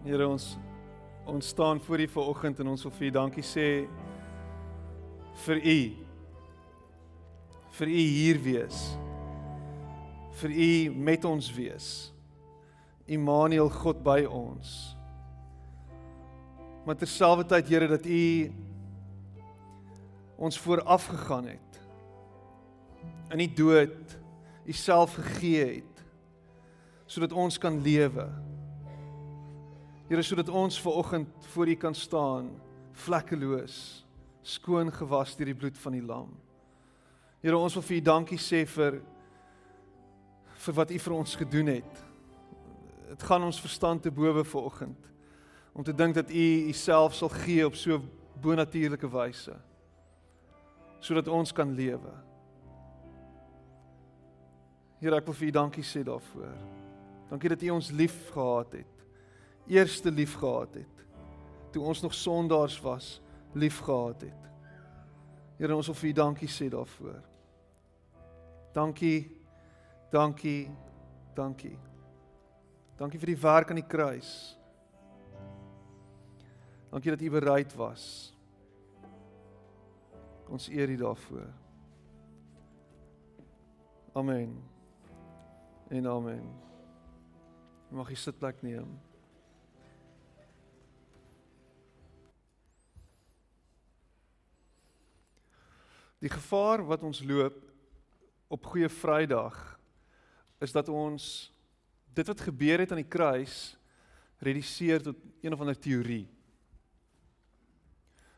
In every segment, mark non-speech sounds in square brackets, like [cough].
Here ons ons staan voor U vanoggend en ons wil vir U dankie sê vir U. Vir U hier wees. Vir U met ons wees. Immanuel God by ons. Maar terselfdertyd Here dat U ons vooraf gegaan het in die dood U self gegee het sodat ons kan lewe Here sodat ons ver oggend voor U kan staan vlekkeloos, skoon gewas deur die bloed van die lam. Here, ons wil vir U dankie sê vir vir wat U vir ons gedoen het. Dit gaan ons verstand te bowe ver oggend om te dink dat U Uself sal gee op so bonatuurlike wyse sodat ons kan lewe. Here, ek wil vir U dankie sê daarvoor. Dankie dat U ons lief gehad het eerste lief gehad het. Toe ons nog sondaars was, lief gehad het. Here, ons wil vir U dankie sê daarvoor. Dankie. Dankie. Dankie. Dankie vir die werk aan die kruis. Dankie dat U bereid was. Ons eer U daarvoor. Amen. En amen. Mag jy sitplek neem. Die gevaar wat ons loop op Goeie Vrydag is dat ons dit wat gebeur het aan die kruis reduseer tot een of ander teorie.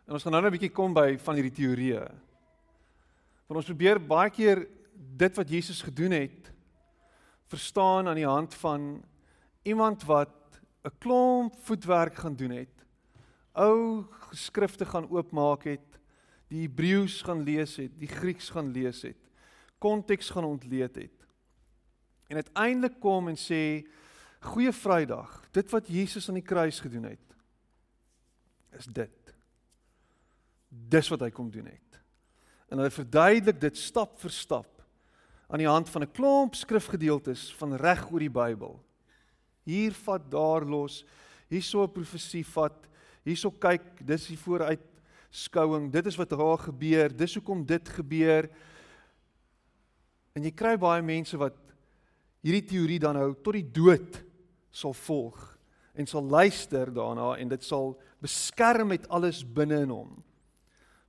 En ons gaan nou net 'n bietjie kom by van hierdie teorieë. Want ons probeer baie keer dit wat Jesus gedoen het verstaan aan die hand van iemand wat 'n klomp voetwerk gaan doen het. Ou geskrifte gaan oopmaak het die Hebreëus gaan lees het, die Grieks gaan lees het, konteks gaan ontleed het. En uiteindelik kom en sê Goeie Vrydag, dit wat Jesus aan die kruis gedoen het, is dit. Dis wat hy kom doen het. En hy verduidelik dit stap vir stap aan die hand van 'n klomp skrifgedeeltes van reg oor die Bybel. Hier vat daar los, hierso 'n profesie vat, hierso kyk, dis hier vooruit skouing. Dit is wat daar gebeur. Dis hoekom dit gebeur. En jy kry baie mense wat hierdie teorie dan nou tot die dood sal volg en sal luister daarna en dit sal beskerm met alles binne in hom.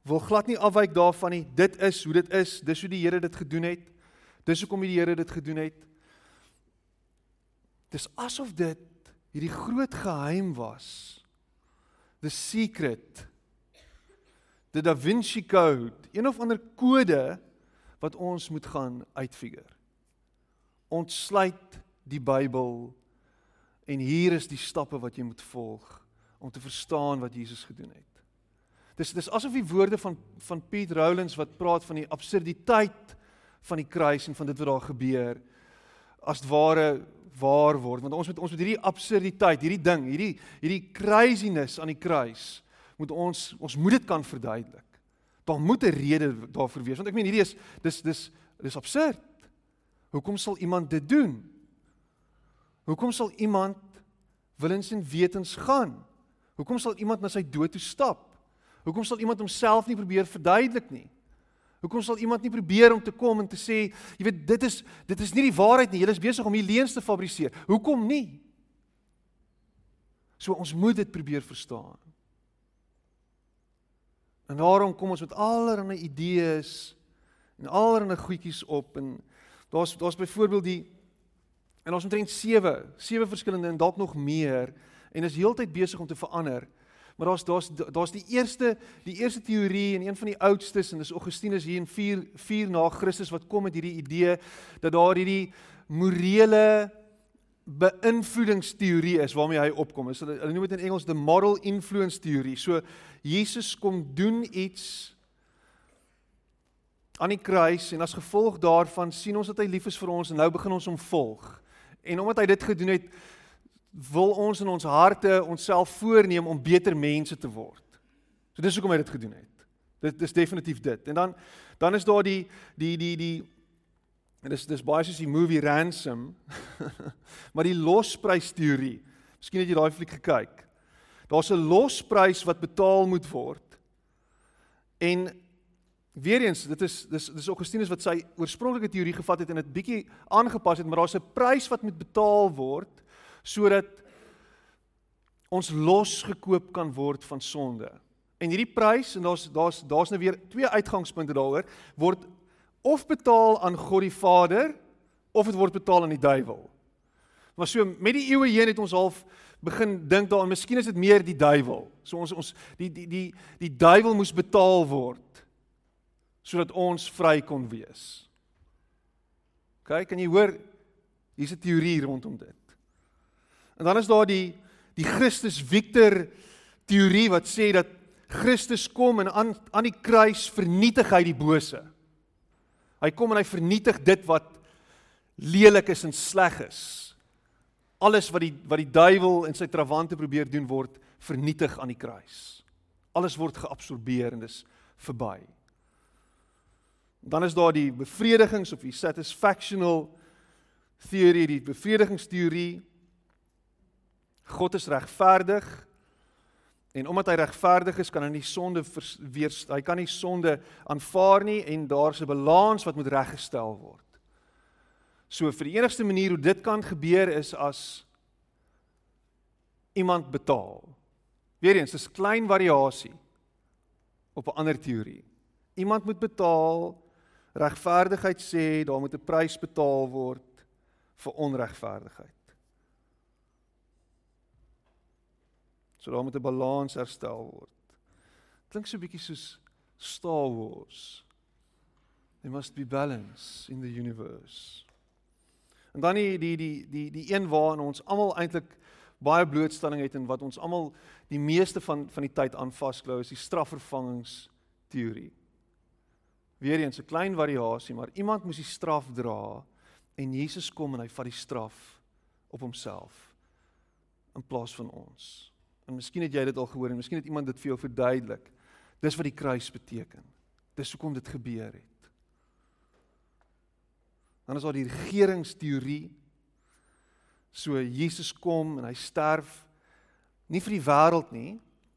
Wil glad nie afwyk daarvan nie. Dit is hoe dit is. Dis hoe die Here dit gedoen het. Dis hoekom die Here dit gedoen het. Dis asof dit hierdie groot geheim was. The secret die Da Vinci Code, een of ander kode wat ons moet gaan uitfigure. Ontsluit die Bybel en hier is die stappe wat jy moet volg om te verstaan wat Jesus gedoen het. Dis dis asof die woorde van van Piet Rowlands wat praat van die absurditeit van die kruis en van dit wat daar gebeur as ware waar word want ons moet ons moet hierdie absurditeit, hierdie ding, hierdie hierdie craziness aan die kruis moet ons ons moet dit kan verduidelik. Daar moet 'n rede daarvoor wees want ek meen hierdie is dis dis dis absurd. Hoekom sal iemand dit doen? Hoekom sal iemand willens en wetens gaan? Hoekom sal iemand na sy dood toe stap? Hoekom sal iemand homself nie probeer verduidelik nie? Hoekom sal iemand nie probeer om te kom en te sê, jy weet, dit is dit is nie die waarheid nie. Jy is besig om hier leuns te fabriseer. Hoekom nie? So ons moet dit probeer verstaan. En daarom kom ons met allerlei idees en allerlei goedjies op en daar's daar's byvoorbeeld die en ons omtrent 7, 7 verskillende en dalk nog meer en is heeltyd besig om te verander. Maar daar's daar's daar's die eerste die eerste teorie en een van die oudstes en dis Augustinus hier in 4 4 na Christus wat kom met hierdie idee dat daar hierdie morele beïnvloedingsteorie is waarmee hy opkom. Is hulle hulle noem dit in Engels the moral influence theory. So Jesus kom doen iets aan die kruis en as gevolg daarvan sien ons dat hy lief is vir ons en nou begin ons hom volg. En omdat hy dit gedoen het, wil ons in ons harte onsself voorneem om beter mense te word. So dis hoekom hy dit gedoen het. Dit is definitief dit. En dan dan is daar die die die die En dis dis baie soos die movie Ransom. [laughs] maar die losprys teorie. Miskien het jy daai fliek gekyk. Daar's 'n losprys wat betaal moet word. En weer eens, dit is dis dis Augustinus wat sy oorspronklike teorie gevat het en dit bietjie aangepas het, maar daar's 'n prys wat moet betaal word sodat ons losgekoop kan word van sonde. En hierdie prys en daar's daar's daar's nou weer twee uitgangspunte daaroor word of betaal aan God die Vader of dit word betaal aan die duiwel. Maar so met die eeue heen het ons half begin dink daaraan, miskien is dit meer die duiwel. So ons ons die die die die duiwel moes betaal word sodat ons vry kon wees. Kyk, kan jy hoor hier's 'n teorie rondom dit. En dan is daar die die Christus Victor teorie wat sê dat Christus kom en aan aan die kruis vernietig hy die bose. Hy kom en hy vernietig dit wat lelik is en sleg is. Alles wat die wat die duiwel en sy trawante probeer doen word vernietig aan die kruis. Alles word geabsorbeer en dis verby. Dan is daar die bevredigings of die satisfactional theory, die bevredigingsteorie. God is regverdig en omdat hy regverdig is, kan hy nie sonde weer hy kan nie sonde aanvaar nie en daar's 'n balans wat moet reggestel word. So vir die enigste manier hoe dit kan gebeur is as iemand betaal. Weereens, dis klein variasie op 'n ander teorie. Iemand moet betaal. Regverdigheid sê daar moet 'n prys betaal word vir onregverdigheid. So daar moet 'n balans herstel word. Klink so 'n bietjie soos Star Wars. There must be balance in the universe. En dan die die die die die een waarin ons almal eintlik baie blootstelling het en wat ons almal die meeste van van die tyd aan vasklou is die strafvervangings teorie. Weereens 'n klein variasie, maar iemand moes die straf dra en Jesus kom en hy vat die straf op homself in plaas van ons. En miskien het jy dit al gehoor en miskien het iemand dit vir jou verduidelik. Dis wat die kruis beteken. Dis hoekom dit gebeur het. Dan is daar die regeringsteorie. So Jesus kom en hy sterf nie vir die wêreld nie,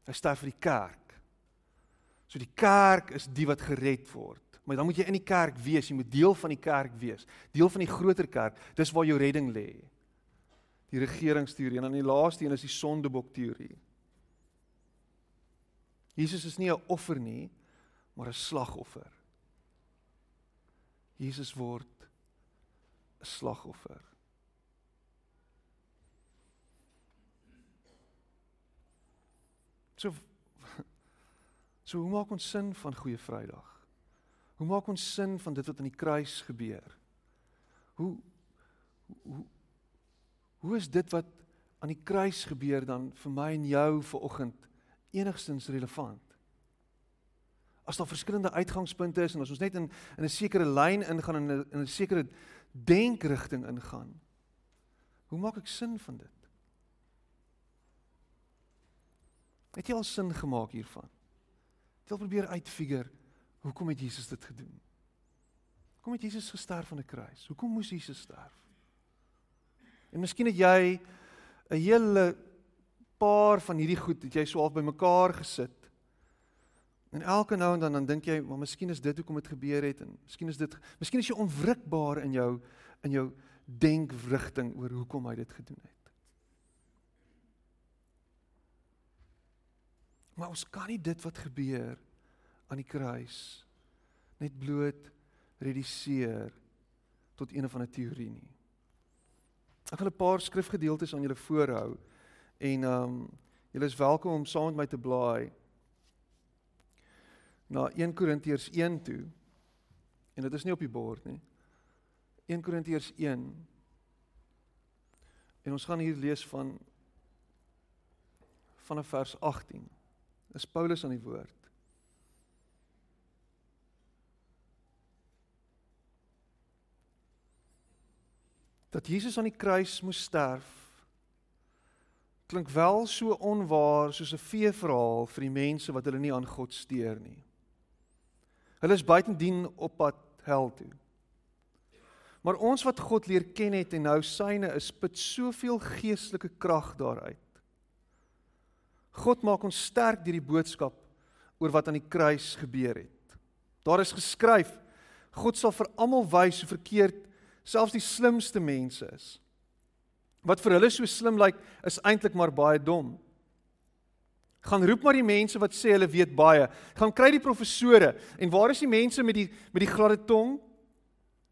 hy sterf vir die kerk. So die kerk is die wat gered word. Maar dan moet jy in die kerk wees, jy moet deel van die kerk wees, deel van die groter kerk. Dis waar jou redding lê. Die regeringsteorie en dan die laaste een is die sondebok teorie. Jesus is nie 'n offer nie, maar 'n slagoffer. Jesus word 'n slagoffer. So So hoe maak ons sin van Goeie Vrydag? Hoe maak ons sin van dit wat aan die kruis gebeur? Hoe hoe hoe is dit wat aan die kruis gebeur dan vir my en jou vanoggend enigstens relevant? As daar verskillende uitgangspunte is en as ons net in in 'n sekere lyn ingaan en in 'n sekere denkrigting ingaan. Hoe maak ek sin van dit? Het jy al sin gemaak hiervan? Ek wil probeer uitfigure hoekom het Jesus dit gedoen? Hoekom het Jesus gesterf aan 'n kruis? Hoekom moes Jesus sterf? En miskien het jy 'n hele paar van hierdie goed het jy so half bymekaar gesit. En elke nou en dan dan dink jy, maar miskien is dit hoekom dit gebeur het en miskien is dit miskien is jy onwrikbaar in jou in jou denkrigting oor hoekom hy dit gedoen het. Maar ons kan nie dit wat gebeur aan die kruis net bloot reduseer tot een of ander teorie nie. Ek wil 'n paar skrifgedeeltes aan julle voorhou en ehm um, julle is welkom om saam met my te blaai na 1 Korintiërs 1 toe. En dit is nie op die bord nie. 1 Korintiërs 1. En ons gaan hier lees van vanaf vers 18. Dis Paulus aan die woord. Dat Jesus aan die kruis moes sterf klink wel so onwaar soos 'n vee verhaal vir die mense wat hulle nie aan God steur nie. Hulle is buitendien op pad hel toe. Maar ons wat God leer ken het en nou syne is, put soveel geestelike krag daaruit. God maak ons sterk deur die boodskap oor wat aan die kruis gebeur het. Daar is geskryf: God sal vir almal wys hoe verkeerd selfs die slimste mense is. Wat vir hulle so slim lyk, is eintlik maar baie dom. Gaan roep maar die mense wat sê hulle weet baie. Gaan kry die professore en waar is die mense met die met die gladde tong?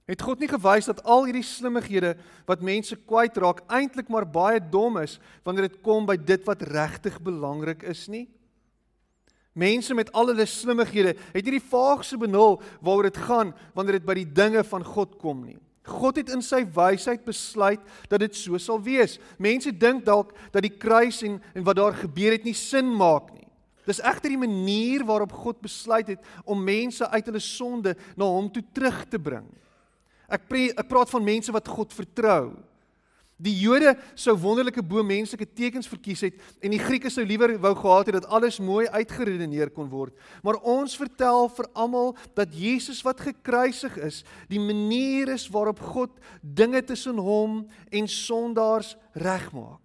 Het God nie gewys dat al hierdie slimmighede wat mense kwyt raak eintlik maar baie dom is wanneer dit kom by dit wat regtig belangrik is nie? Mense met al hulle slimmighede het nie die vaagste benul waaroor dit gaan wanneer dit by die dinge van God kom nie. God het in sy wysheid besluit dat dit so sal wees. Mense dink dalk dat die kruis en en wat daar gebeur het nie sin maak nie. Dis egter die manier waarop God besluit het om mense uit hulle sonde na hom toe terug te bring. Ek pre, ek praat van mense wat God vertrou. Die Jode sou wonderlike bo menslike tekens verkies het en die Grieke sou liewer wou gehad het dat alles mooi uitgeredeneer kon word. Maar ons vertel vir almal dat Jesus wat gekruisig is, die manier is waarop God dinge tussen hom en sondaars regmaak.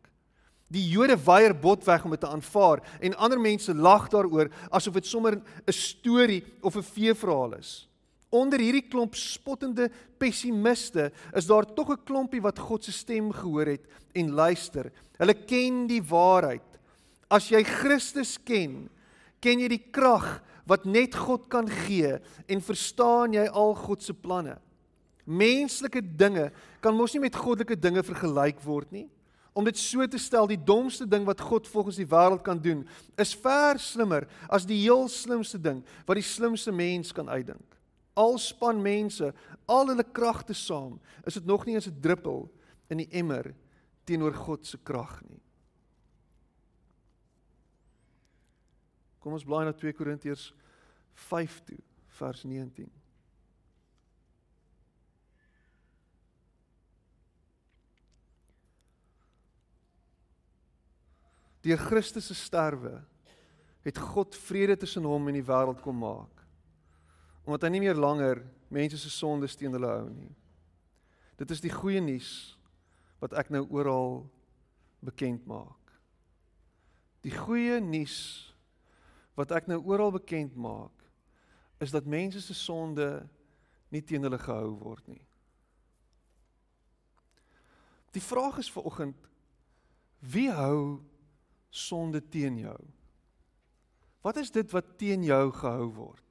Die Jode weier botweg om dit te aanvaar en ander mense lag daaroor asof dit sommer 'n storie of 'n feeverhaal is. Onder hierdie klomp spottende pessimiste is daar tog 'n klompie wat God se stem gehoor het en luister. Hulle ken die waarheid. As jy Christus ken, ken jy die krag wat net God kan gee en verstaan jy al God se planne. Menslike dinge kan mos nie met goddelike dinge vergelyk word nie. Om dit so te stel, die domste ding wat God volgens die wêreld kan doen, is ver slimmer as die heel slimste ding wat die slimste mens kan uitdink al span mense, al hulle kragte saam, is dit nog nie eens 'n druppel in die emmer teenoor God se krag nie. Kom ons blaai na 2 Korintiërs 5 toe, vers 19. Deur Christus se sterwe het God vrede tussen hom en die wêreld kom maak omdat hy nie meer langer mense se sondes teen hulle hou nie. Dit is die goeie nuus wat ek nou oral bekend maak. Die goeie nuus wat ek nou oral bekend maak is dat mense se sonde nie teen hulle gehou word nie. Die vraag is vir oggend wie hou sonde teen jou? Wat is dit wat teen jou gehou word?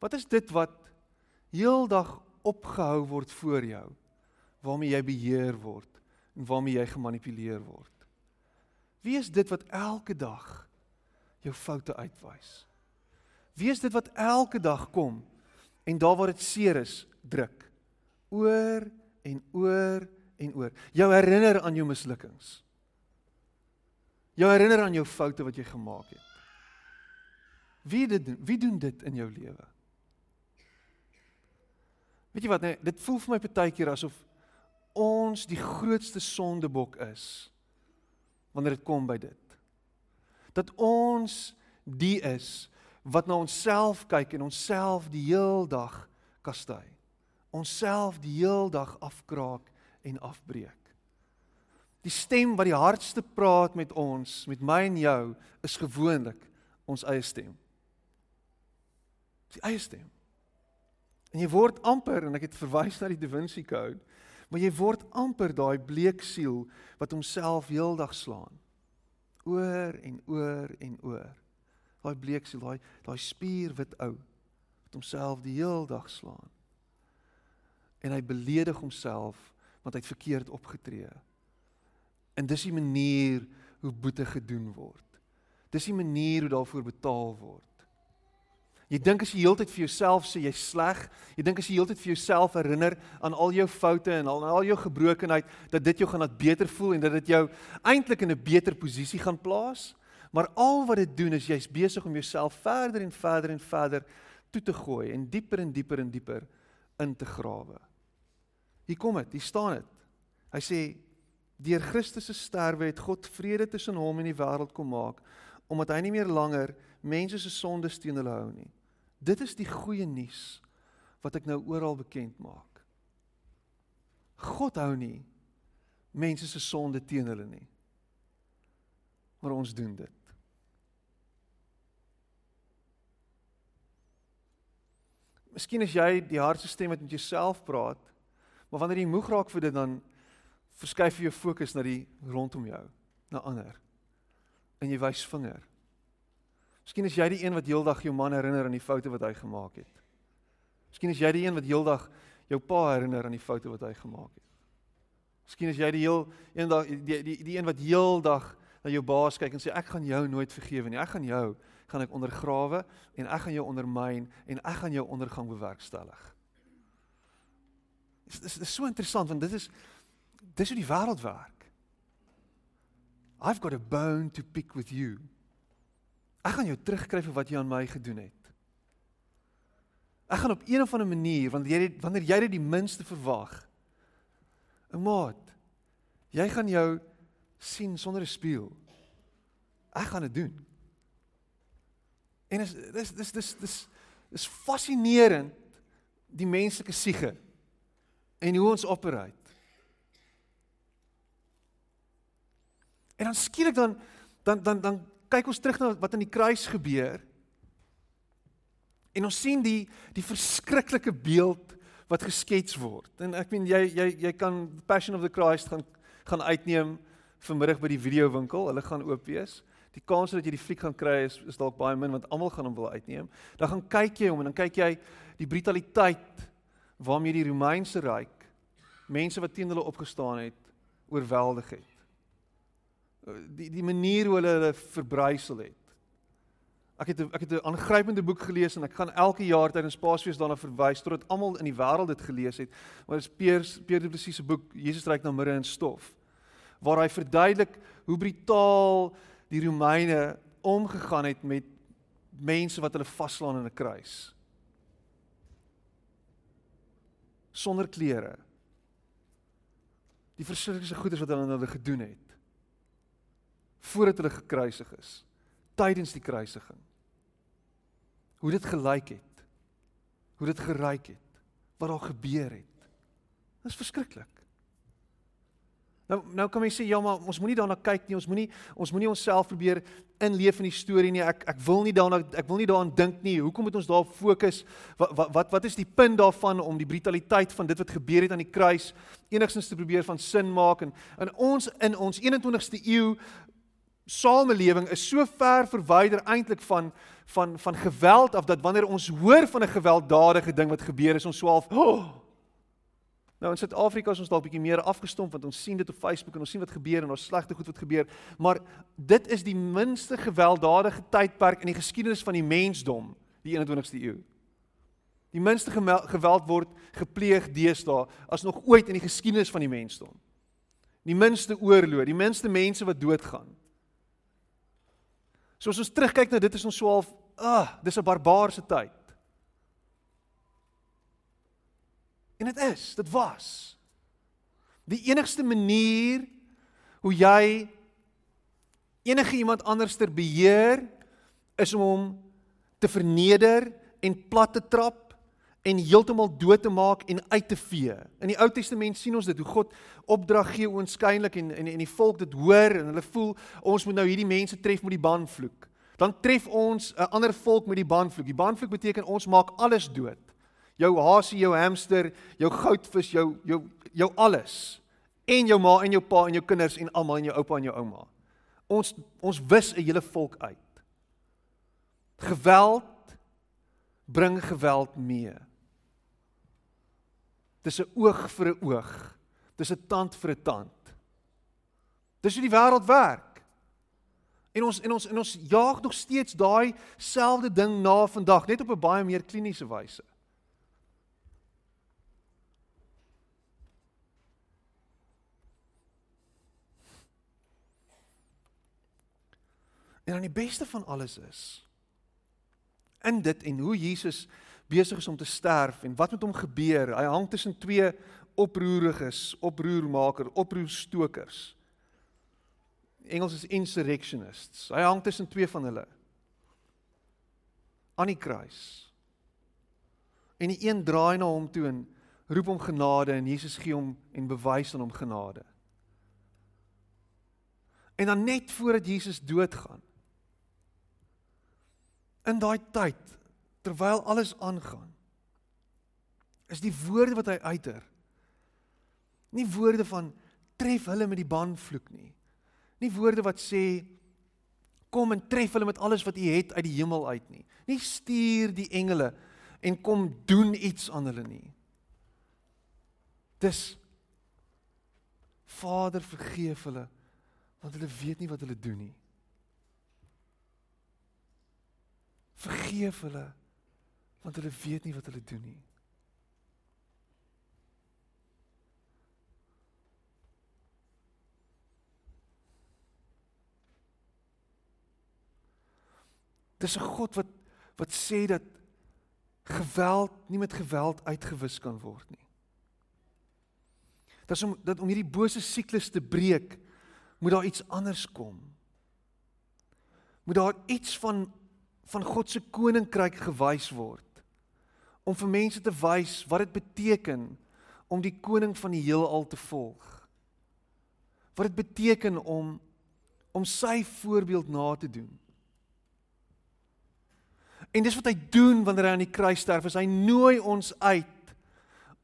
Wat is dit wat heeldag opgehou word voor jou waarmee jy beheer word en waarmee jy gemanipuleer word? Wie is dit wat elke dag jou foute uitwys? Wie is dit wat elke dag kom en daar waar dit seer is, druk oor en oor en oor. Jou herinner aan jou mislukkings. Jou herinner aan jou foute wat jy gemaak het. Wie dit wie doen dit in jou lewe? Weet jy wat nee, dit voel vir my partykeer asof ons die grootste sondebok is wanneer dit kom by dit. Dat ons die is wat na onsself kyk en onsself die heel dag kastei. Onsself die heel dag afkraak en afbreek. Die stem wat die hardste praat met ons, met my en jou, is gewoonlik ons eie stem. Die eie stem. En jy word amper en ek het verwys na die Da Vinci Code, maar jy word amper daai bleek siel wat homself heeldag slaan. Oor en oor en oor. Daai bleek siel, daai daai spierwit ou wat homself die heeldag slaan. En hy beledig homself want hy het verkeerd opgetree. En dis die manier hoe boete gedoen word. Dis die manier hoe daarvoor betaal word. Jy dink as jy heeltyd vir jouself sê jy's sleg, jy dink as jy heeltyd vir jouself herinner aan al jou foute en al al jou gebrokenheid dat dit jou gaan laat beter voel en dat dit jou eintlik in 'n beter posisie gaan plaas. Maar al wat dit doen is jy's besig om jouself verder en verder en verder toe te gooi en dieper en dieper en dieper in te grawe. Hier kom dit, hier staan dit. Hy sê deur Christus se sterwe het God vrede tussen hom en die wêreld kom maak omdat hy nie meer langer mense se sondes teen hulle hou nie. Dit is die goeie nuus wat ek nou oral bekend maak. God hou nie mense se sonde teen hulle nie. Maar ons doen dit. Miskien is jy die hardste stem wat met jouself praat, maar wanneer jy moeg raak vir dit dan verskuif jy jou fokus na die rondom jou, na ander. En jy wys vinger. Miskien is jy die een wat heeldag jou man herinner aan die foute wat hy gemaak het. Miskien is jy die een wat heeldag jou pa herinner aan die foute wat hy gemaak het. Miskien is jy die heel eendag die die die een wat heeldag na jou baas kyk en sê ek gaan jou nooit vergewe nie. Ek gaan jou gaan ek ondergrawe en ek gaan jou ondermyn en ek gaan jou ondergang bewerkstellig. Dit is, is so interessant want dit is dis hoe die wêreld werk. I've got a bone to pick with you. Ek gaan jou terugkry vir wat jy aan my gedoen het. Ek gaan op een of ander manier wanneer jy wanneer jy dit die minste verwag. 'n Maat. Jy gaan jou sien sonder 'n spieël. Ek gaan dit doen. En is dis dis dis dis is fascinerend die menslike siege en hoe ons operate. En dan skielik dan dan dan dan kyk ons terug na wat aan die kruis gebeur. En ons sien die die verskriklike beeld wat geskets word. En ek meen jy jy jy kan Passion of the Christ gaan gaan uitneem vanmiddag by die videowinkel. Hulle gaan oop wees. Die kans dat jy die fliek gaan kry is is dalk baie min want almal gaan hom wil uitneem. Dan gaan kyk jy hom en dan kyk jy die brutaliteit waarmee die Romeinse ryk mense wat teen hulle opgestaan het oorweldig het die die manier hoe hulle hulle verbrysel het. Ek het ek het 'n aangrypende boek gelees en ek gaan elke jaar tydens Paasfees daarna verwys totdat almal in die wêreld dit gelees het. Maar dit is Peer Peer die presiese boek Jesus ryk na midde in stof waar hy verduidelik hoe brutaal die Romeine omgegaan het met mense wat hulle vaslaan in 'n kruis. Sonder klere. Die verskriklike goeders wat hulle aan hulle gedoen het voordat hulle gekruisig is tydens die kruisiging hoe dit gelyk het hoe dit geryk het wat daar gebeur het dit is verskriklik. Nou nou kan jy sê ja maar ons moenie daarna kyk nie ons moenie ons moenie onsself probeer inleef in die storie nie ek ek wil nie daarna ek wil nie daaraan dink nie hoekom moet ons daarop fokus wat wat wat is die punt daarvan om die brutaliteit van dit wat gebeur het aan die kruis enigstens te probeer van sin maak en in ons in ons 21ste eeu samelewing is so ver verwyder eintlik van van van geweld af dat wanneer ons hoor van 'n gewelddadige ding wat gebeur is ons swaalf oh. nou in Suid-Afrika is ons dalk bietjie meer afgestomp want ons sien dit op Facebook en ons sien wat gebeur en ons slegte goed wat gebeur. Maar dit is die minste gewelddadige tydperk in die geskiedenis van die mensdom die 21ste eeu die minste geweld word gepleeg deesdae as nog ooit in die geskiedenis van die mensdom. Die minste oorlog die minste mense wat doodgaan So as ons terugkyk na dit is ons so half, ag, dis 'n barbaarse tyd. En dit is, dit was. Die enigste manier hoe jy enige iemand anders ter beheer is om hom te verneder en plat te trap en heeltemal dood te maak en uit te vee. In die Ou Testament sien ons dit hoe God opdrag gee oënskynlik en en en die volk dit hoor en hulle voel ons moet nou hierdie mense tref met die banvloek. Dan tref ons 'n ander volk met die banvloek. Die banvloek beteken ons maak alles dood. Jou hasie, jou hamster, jou goudvis, jou jou jou alles. En jou ma en jou pa en jou kinders en almal en jou oupa en jou ouma. Ons ons wis 'n hele volk uit. Geweld bring geweld mee. Dis 'n oog vir 'n oog. Dis 'n tand vir 'n tand. Dis hoe die wêreld werk. En ons en ons en ons jaag nog steeds daai selfde ding na vandag, net op 'n baie meer kliniese wyse. En dan die beste van alles is in dit en hoe Jesus besig is om te sterf en wat met hom gebeur. Hy hang tussen twee oproeriges, oproermaker, oproerstokers. Engels is insurrectionists. Hy hang tussen twee van hulle. Aan die kruis. En die een draai na hom toe en roep hom genade en Jesus gee hom en bewys aan hom genade. En dan net voordat Jesus doodgaan. In daai tyd terwyl alles aangaan is die woorde wat hy uiter nie woorde van tref hulle met die banvloek nie. Nie woorde wat sê kom en tref hulle met alles wat u het uit die hemel uit nie. Nie stuur die engele en kom doen iets aan hulle nie. Dis Vader vergeef hulle want hulle weet nie wat hulle doen nie. Vergeef hulle want hulle weet nie wat hulle doen nie. Dis 'n God wat wat sê dat geweld nie met geweld uitgewis kan word nie. Dis om dat om hierdie bose siklus te breek, moet daar iets anders kom. Moet daar iets van van God se koninkryk gewys word. Om vir mense te wys wat dit beteken om die koning van die heelal te volg. Wat dit beteken om om sy voorbeeld na te doen. En dis wat hy doen wanneer hy aan die kruis sterf. Hy nooi ons uit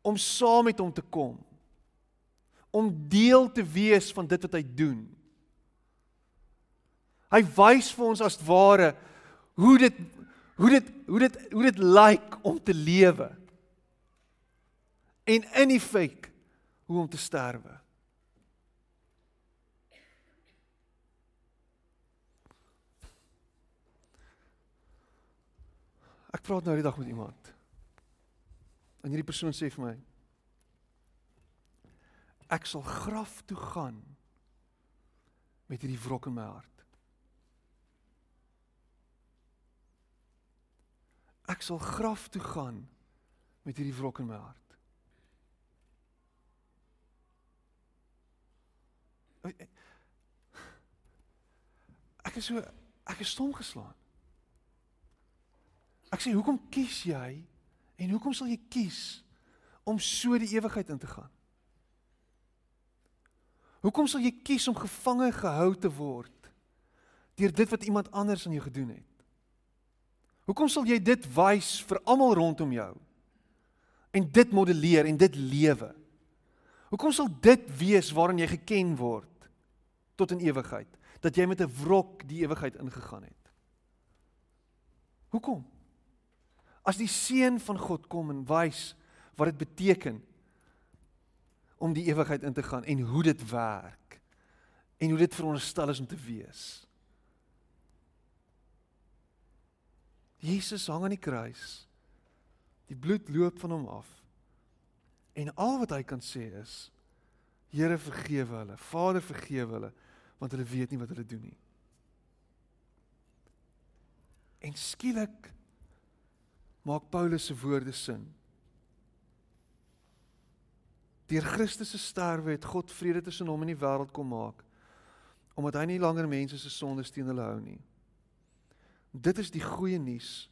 om saam met hom te kom. Om deel te wees van dit wat hy doen. Hy wys vir ons as ware hoe dit hoe dit hoe dit hoe dit lyk om te lewe. En in effek hoe om te sterwe. Ek praat nou die dag met iemand. En hierdie persoon sê vir my: Ek sal graf toe gaan met hierdie wrok in my hart. Ek sal graf toe gaan met hierdie wrok in my hart. Ek is so ek is stom geslaan. Ek sê hoekom kies jy en hoekom sal jy kies om so die ewigheid in te gaan? Hoekom sal jy kies om gevange gehou te word deur dit wat iemand anders aan jou gedoen het? Hoekom sal jy dit wys vir almal rondom jou? En dit modelleer en dit lewe. Hoekom sal dit wees waarin jy geken word tot in ewigheid? Dat jy met 'n wrok die ewigheid ingegaan het. Hoekom? As die seun van God kom en wys wat dit beteken om die ewigheid in te gaan en hoe dit werk en hoe dit veronderstel is om te wees. Jesus hang aan die kruis. Die bloed loop van hom af. En al wat hy kan sê is: Here vergewe hulle. Vader vergewe hulle want hulle weet nie wat hulle doen nie. En skielik maak Paulus se woorde sin. Deur Christus se sterwe het God vrede tussen hom en die wêreld kom maak omdat hy nie langer mense se sondes teen hulle hou nie. Dit is die goeie nuus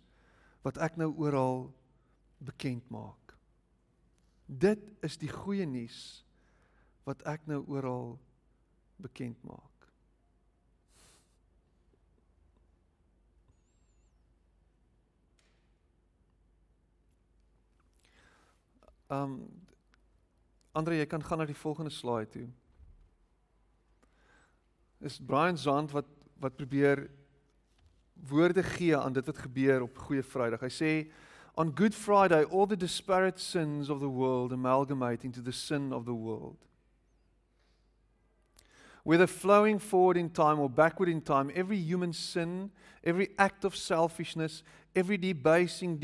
wat ek nou oral bekend maak. Dit is die goeie nuus wat ek nou oral bekend maak. Um Andre, jy kan gaan na die volgende slide toe. Is Brian Zand wat wat probeer woorde gee aan dit wat gebeur op Goeie Vrydag. Hy sê on Good Friday all the disparate sins of the world amalgamate into the sin of the world. Whether flowing forward in time or backward in time, every human sin, every act of selfishness, every debasing